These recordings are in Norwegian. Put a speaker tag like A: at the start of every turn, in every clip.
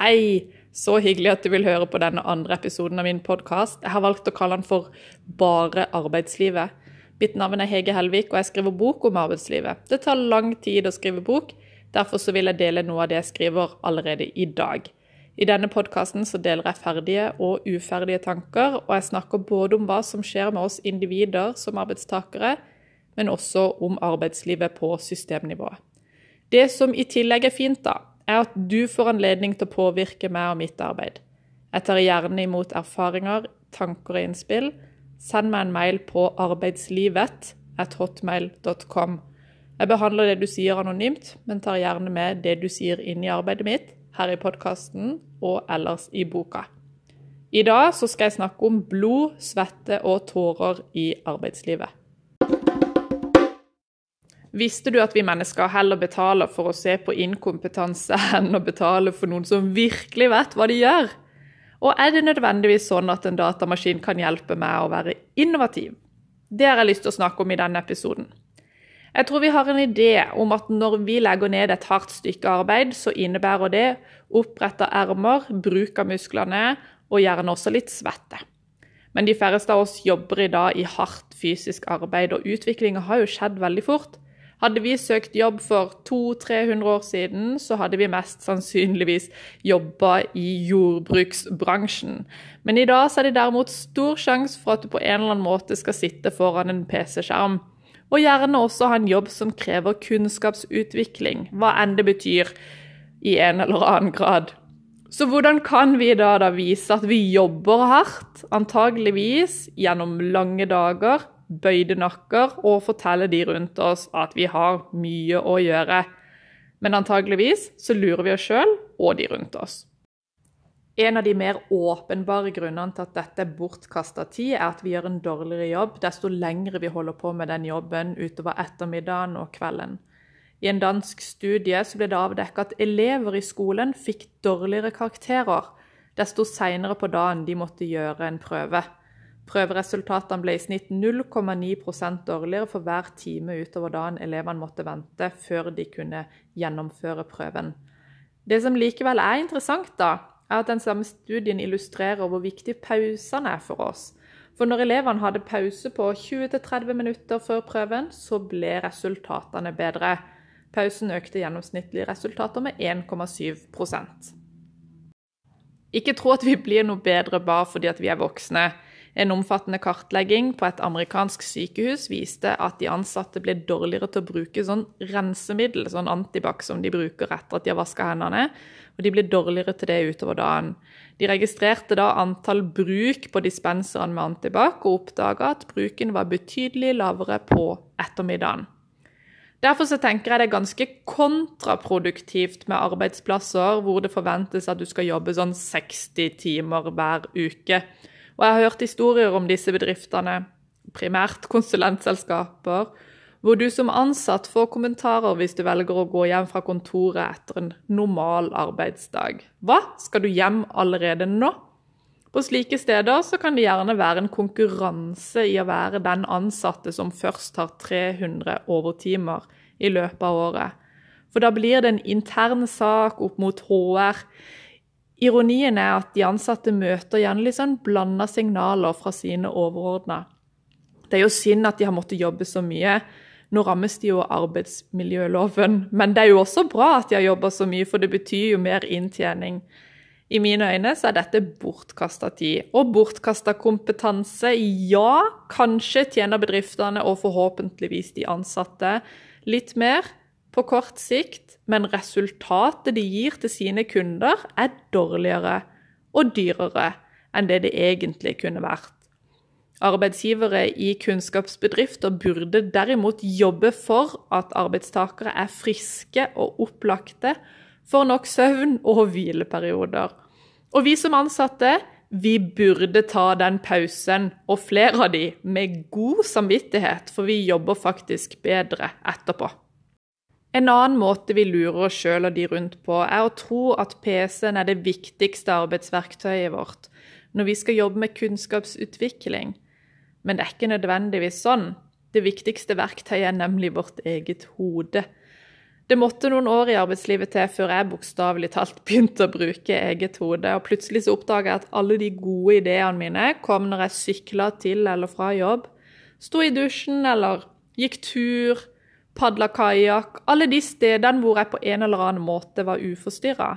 A: Hei! Så hyggelig at du vil høre på denne andre episoden av min podkast. Jeg har valgt å kalle den for Bare arbeidslivet. Mitt navn er Hege Helvik, og jeg skriver bok om arbeidslivet. Det tar lang tid å skrive bok, derfor vil jeg dele noe av det jeg skriver allerede i dag. I denne podkasten deler jeg ferdige og uferdige tanker, og jeg snakker både om hva som skjer med oss individer som arbeidstakere, men også om arbeidslivet på systemnivå. Det som i tillegg er fint, da, er at du får anledning til å påvirke meg og mitt arbeid. Jeg tar gjerne imot erfaringer, tanker og innspill. Send meg en mail på arbeidslivet.hotmail.com. Jeg behandler det du sier anonymt, men tar gjerne med det du sier inn i arbeidet mitt, her i podkasten og ellers i boka. I dag skal jeg snakke om blod, svette og tårer i arbeidslivet. Visste du at vi mennesker heller betaler for å se på inkompetanse enn å betale for noen som virkelig vet hva de gjør? Og er det nødvendigvis sånn at en datamaskin kan hjelpe meg å være innovativ? Det har jeg lyst til å snakke om i denne episoden. Jeg tror vi har en idé om at når vi legger ned et hardt stykke arbeid, så innebærer det oppretta ermer, bruk av musklene og gjerne også litt svette. Men de færreste av oss jobber i dag i hardt fysisk arbeid, og utviklinga har jo skjedd veldig fort. Hadde vi søkt jobb for 200-300 år siden, så hadde vi mest sannsynligvis jobba i jordbruksbransjen. Men i dag er det derimot stor sjanse for at du på en eller annen måte skal sitte foran en PC-skjerm. Og gjerne også ha en jobb som krever kunnskapsutvikling, hva enn det betyr i en eller annen grad. Så hvordan kan vi da, da vise at vi jobber hardt, antageligvis gjennom lange dager, bøyde nakker og fortelle de rundt oss at vi har mye å gjøre. Men antageligvis så lurer vi oss sjøl og de rundt oss. En av de mer åpenbare grunnene til at dette er bortkasta tid, er at vi gjør en dårligere jobb desto lengre vi holder på med den jobben utover ettermiddagen og kvelden. I en dansk studie ble det avdekket at elever i skolen fikk dårligere karakterer desto seinere på dagen de måtte gjøre en prøve. Prøveresultatene ble i snitt 0,9 dårligere for hver time utover dagen elevene måtte vente før de kunne gjennomføre prøven. Det som likevel er interessant, da, er at den samme studien illustrerer hvor viktig pausene er for oss. For når elevene hadde pause på 20-30 minutter før prøven, så ble resultatene bedre. Pausen økte gjennomsnittlige resultater med 1,7% Ikke tro at vi blir noe bedre bare fordi vi er voksne. En omfattende kartlegging på et amerikansk sykehus viste at de ansatte ble dårligere til å bruke sånn rensemiddel, sånn antibac som de bruker etter at de har vaska hendene. Og de ble dårligere til det utover dagen. De registrerte da antall bruk på dispenserne med antibac, og oppdaga at bruken var betydelig lavere på ettermiddagen. Derfor så tenker jeg det er ganske kontraproduktivt med arbeidsplasser hvor det forventes at du skal jobbe sånn 60 timer hver uke. Og jeg har hørt historier om disse bedriftene, primært konsulentselskaper, hvor du som ansatt får kommentarer hvis du velger å gå hjem fra kontoret etter en normal arbeidsdag. Hva, skal du hjem allerede nå? På slike steder så kan det gjerne være en konkurranse i å være den ansatte som først har 300 overtimer i løpet av året. For da blir det en intern sak opp mot HR. Ironien er at de ansatte møter gjerne litt sånn blanda signaler fra sine overordna. Det er jo synd at de har måttet jobbe så mye. Nå rammes de jo av arbeidsmiljøloven, men det er jo også bra at de har jobba så mye, for det betyr jo mer inntjening. I mine øyne så er dette bortkasta tid. Og bortkasta kompetanse, ja, kanskje tjener bedriftene og forhåpentligvis de ansatte litt mer på kort sikt, men resultatet de gir til sine kunder, er dårligere og dyrere enn det det egentlig kunne vært. Arbeidsgivere i kunnskapsbedrifter burde derimot jobbe for at arbeidstakere er friske og opplagte, får nok søvn og hvileperioder. Og vi som ansatte, vi burde ta den pausen, og flere av de, med god samvittighet, for vi jobber faktisk bedre etterpå. En annen måte vi lurer oss sjøl og de rundt på, er å tro at PC-en er det viktigste arbeidsverktøyet vårt når vi skal jobbe med kunnskapsutvikling. Men det er ikke nødvendigvis sånn. Det viktigste verktøyet er nemlig vårt eget hode. Det måtte noen år i arbeidslivet til før jeg bokstavelig talt begynte å bruke eget hode. Og plutselig så oppdaga jeg at alle de gode ideene mine kom når jeg sykla til eller fra jobb, sto i dusjen eller gikk tur, padla kajakk Alle de stedene hvor jeg på en eller annen måte var uforstyrra.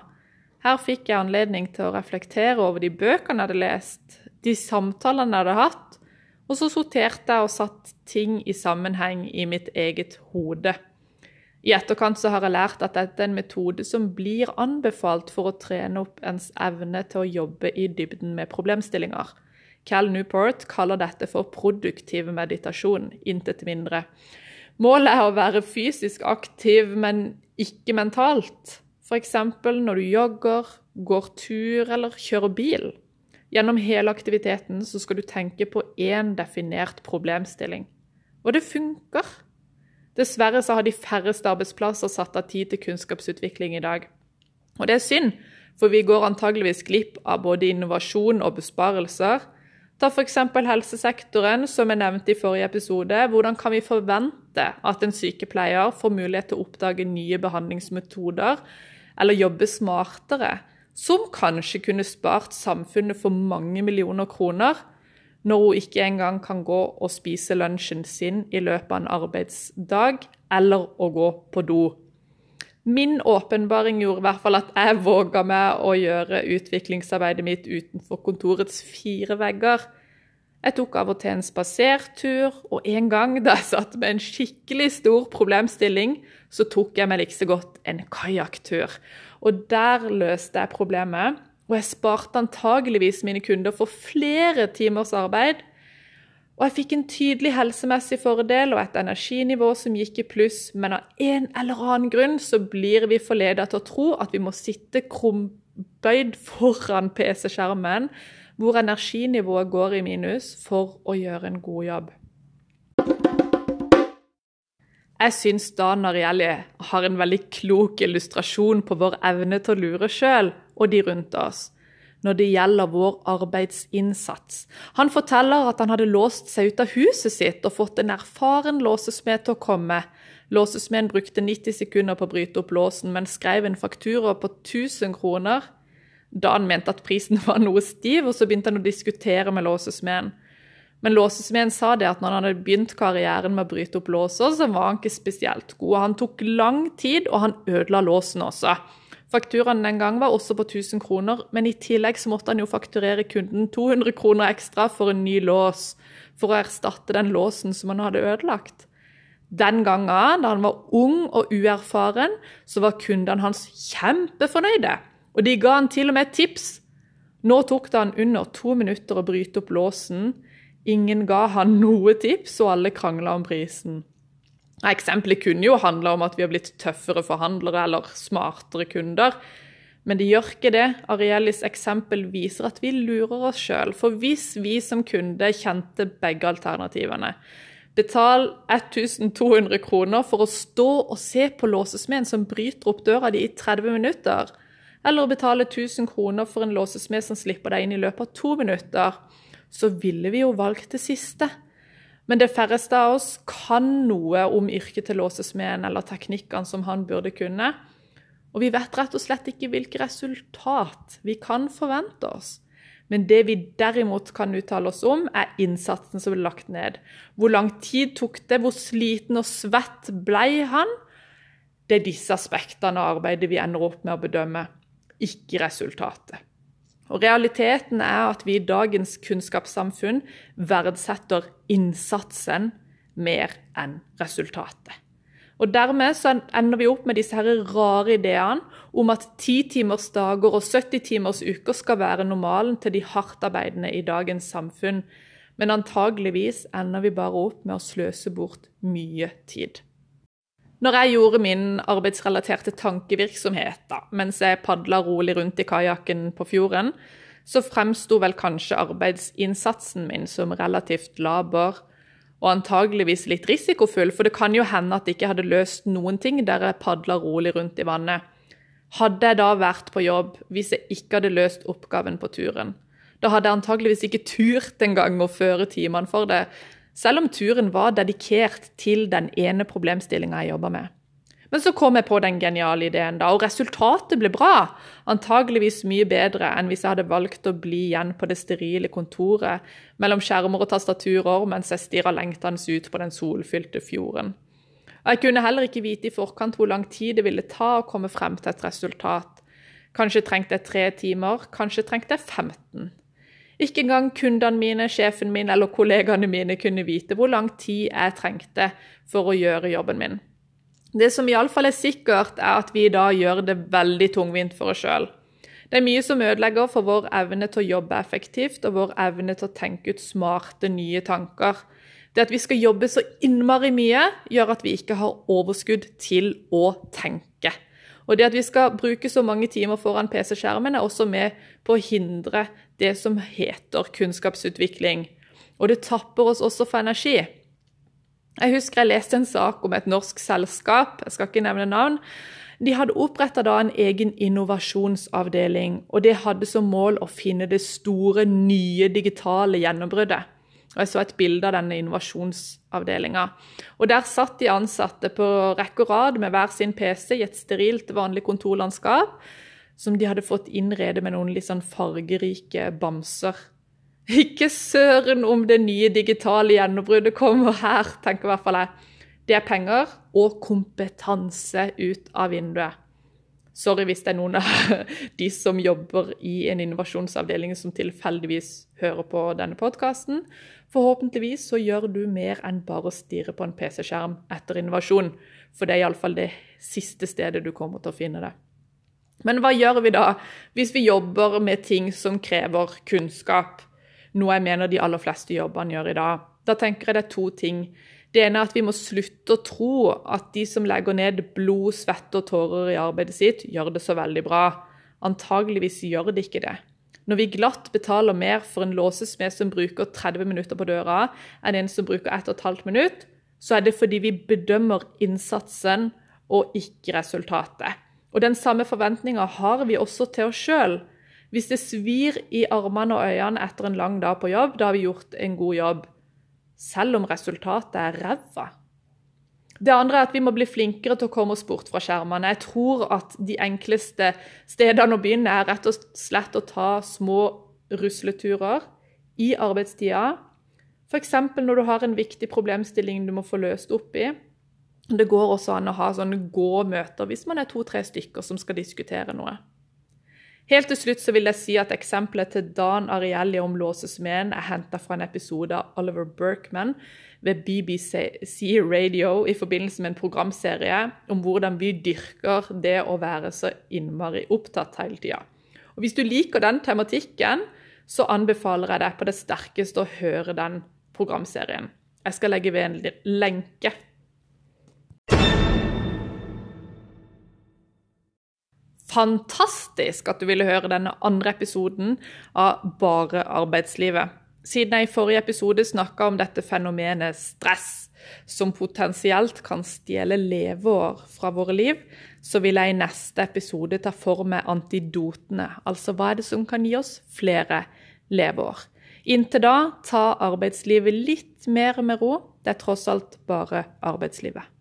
A: Her fikk jeg anledning til å reflektere over de bøkene jeg hadde lest, de samtalene jeg hadde hatt, og så sorterte jeg og satt ting i sammenheng i mitt eget hode. I etterkant så har jeg lært at dette er en metode som blir anbefalt for å trene opp ens evne til å jobbe i dybden med problemstillinger. Cal Newport kaller dette for produktiv meditasjon, intet mindre. Målet er å være fysisk aktiv, men ikke mentalt. F.eks. når du jogger, går tur eller kjører bil. Gjennom hele aktiviteten så skal du tenke på én definert problemstilling. Og det funker. Dessverre så har de færreste arbeidsplasser satt av tid til kunnskapsutvikling i dag. Og det er synd, for vi går antageligvis glipp av både innovasjon og besparelser. Ta f.eks. helsesektoren, som jeg nevnte i forrige episode. Hvordan kan vi forvente at en sykepleier får mulighet til å oppdage nye behandlingsmetoder, eller jobbe smartere, som kanskje kunne spart samfunnet for mange millioner kroner? når hun ikke engang kan gå og spise lunsjen sin i løpet av en arbeidsdag, eller å gå på do. Min åpenbaring gjorde i hvert fall at jeg våga meg å gjøre utviklingsarbeidet mitt utenfor kontorets fire vegger. Jeg tok av og til en spasertur, og en gang da jeg satt med en skikkelig stor problemstilling, så tok jeg meg like godt en kajakktur. Og der løste jeg problemet og jeg sparte antageligvis mine kunder for flere timers arbeid. Og jeg fikk en tydelig helsemessig fordel og et energinivå som gikk i pluss, men av en eller annen grunn så blir vi forledet til å tro at vi må sitte krumbøyd foran PC-skjermen, hvor energinivået går i minus, for å gjøre en god jobb. Jeg syns Dan Ariely har en veldig klok illustrasjon på vår evne til å lure sjøl og de rundt oss når det gjelder vår arbeidsinnsats. Han forteller at han hadde låst seg ut av huset sitt og fått en erfaren låsesmed til å komme. Låsesmeden brukte 90 sekunder på å bryte opp låsen, men skrev en faktura på 1000 kroner. Da han mente at prisen var noe stiv, og så begynte han å diskutere med låsesmeden. Men låsesmeden sa det at når han hadde begynt karrieren med å bryte opp låser, så var han ikke spesielt god. Han tok lang tid, og han ødela låsen også. Fakturaen den gang var også på 1000 kroner, men i tillegg så måtte han jo fakturere kunden 200 kroner ekstra for en ny lås, for å erstatte den låsen som han hadde ødelagt. Den gangen, da han var ung og uerfaren, så var kundene hans kjempefornøyde. Og de ga han til og med et tips. Nå tok det han under to minutter å bryte opp låsen. Ingen ga han noe tips, og alle krangla om prisen. Eksempelet kunne jo handle om at vi har blitt tøffere forhandlere eller smartere kunder. Men det gjør ikke det. Arielis eksempel viser at vi lurer oss sjøl. For hvis vi som kunde kjente begge alternativene Betal 1200 kroner for å stå og se på låsesmeden som bryter opp døra di i 30 minutter. Eller å betale 1000 kroner for en låsesmed som slipper deg inn i løpet av to minutter så ville vi jo valgt det siste. Men det færreste av oss kan noe om yrket til låsesmeden eller teknikkene som han burde kunne. Og vi vet rett og slett ikke hvilket resultat vi kan forvente oss. Men det vi derimot kan uttale oss om, er innsatsen som ble lagt ned. Hvor lang tid tok det, hvor sliten og svett ble han? Det er disse aspektene av arbeidet vi ender opp med å bedømme, ikke resultatet. Og Realiteten er at vi i dagens kunnskapssamfunn verdsetter innsatsen mer enn resultatet. Og Dermed så ender vi opp med disse her rare ideene om at 10 timers dager og 70 timers uker skal være normalen til de hardtarbeidende i dagens samfunn. Men antageligvis ender vi bare opp med å sløse bort mye tid. Når jeg gjorde min arbeidsrelaterte tankevirksomhet da, mens jeg padla rolig rundt i kajakken på fjorden, så fremsto vel kanskje arbeidsinnsatsen min som relativt laber og antageligvis litt risikofull, for det kan jo hende at jeg ikke hadde løst noen ting der jeg padla rolig rundt i vannet. Hadde jeg da vært på jobb hvis jeg ikke hadde løst oppgaven på turen? Da hadde jeg antageligvis ikke turt engang å føre timene for det, selv om turen var dedikert til den ene problemstillinga jeg jobba med. Men så kom jeg på den geniale ideen, da, og resultatet ble bra. Antageligvis mye bedre enn hvis jeg hadde valgt å bli igjen på det sterile kontoret mellom skjermer og tastaturer mens jeg stirra lengtende ut på den solfylte fjorden. Jeg kunne heller ikke vite i forkant hvor lang tid det ville ta å komme frem til et resultat. Kanskje trengte jeg tre timer, kanskje trengte jeg 15. Ikke engang kundene mine, sjefen min eller kollegaene mine kunne vite hvor lang tid jeg trengte for å gjøre jobben min. Det som iallfall er sikkert, er at vi i dag gjør det veldig tungvint for oss sjøl. Det er mye som ødelegger for vår evne til å jobbe effektivt og vår evne til å tenke ut smarte, nye tanker. Det at vi skal jobbe så innmari mye, gjør at vi ikke har overskudd til å tenke. Og det at vi skal bruke så mange timer foran PC-skjermen, er også med på å hindre det som heter kunnskapsutvikling. Og det tapper oss også for energi. Jeg husker jeg leste en sak om et norsk selskap, jeg skal ikke nevne navn. De hadde oppretta en egen innovasjonsavdeling, og det hadde som mål å finne det store, nye digitale gjennombruddet. Og Jeg så et bilde av denne innovasjonsavdelinga. Og Der satt de ansatte på rekke og rad med hver sin PC i et sterilt, vanlig kontorlandskap, som de hadde fått innrede med noen litt sånn fargerike bamser ikke søren om det nye digitale gjennombruddet kommer her, tenker i hvert fall jeg. Det er penger og kompetanse ut av vinduet. Sorry hvis det er noen av de som jobber i en innovasjonsavdeling som tilfeldigvis hører på denne podkasten. Forhåpentligvis så gjør du mer enn bare å stirre på en PC-skjerm etter innovasjon. For det er iallfall det siste stedet du kommer til å finne det. Men hva gjør vi da hvis vi jobber med ting som krever kunnskap? noe jeg mener de aller fleste jobbene gjør i dag. Da tenker jeg det er to ting. Det ene er at vi må slutte å tro at de som legger ned blod, svette og tårer i arbeidet sitt, gjør det så veldig bra. Antageligvis gjør de ikke det. Når vi glatt betaler mer for en låsesmed som bruker 30 minutter på døra, enn en som bruker 1 12 minutt, så er det fordi vi bedømmer innsatsen og ikke resultatet. Og Den samme forventninga har vi også til oss sjøl. Hvis det svir i armene og øynene etter en lang dag på jobb, da har vi gjort en god jobb. Selv om resultatet er ræva. Det andre er at vi må bli flinkere til å komme oss bort fra skjermene. Jeg tror at de enkleste stedene å begynne er rett og slett å ta små rusleturer i arbeidstida. F.eks. når du har en viktig problemstilling du må få løst opp i. Det går også an å ha sånne gå-møter hvis man er to-tre stykker som skal diskutere noe. Helt til slutt så vil jeg si at eksempelet til Dan Arielli om låsesmeden er henta fra en episode av Oliver Berkman ved BBC Radio i forbindelse med en programserie om hvordan vi dyrker det å være så innmari opptatt hele tida. Hvis du liker den tematikken, så anbefaler jeg deg på det sterkeste å høre den programserien. Jeg skal legge ved en lenke fantastisk at du ville høre denne andre episoden av Bare arbeidslivet. Siden jeg i forrige episode snakka om dette fenomenet stress, som potensielt kan stjele leveår fra våre liv, så vil jeg i neste episode ta for meg antidotene. Altså hva er det som kan gi oss flere leveår. Inntil da, ta arbeidslivet litt mer med ro. Det er tross alt bare arbeidslivet.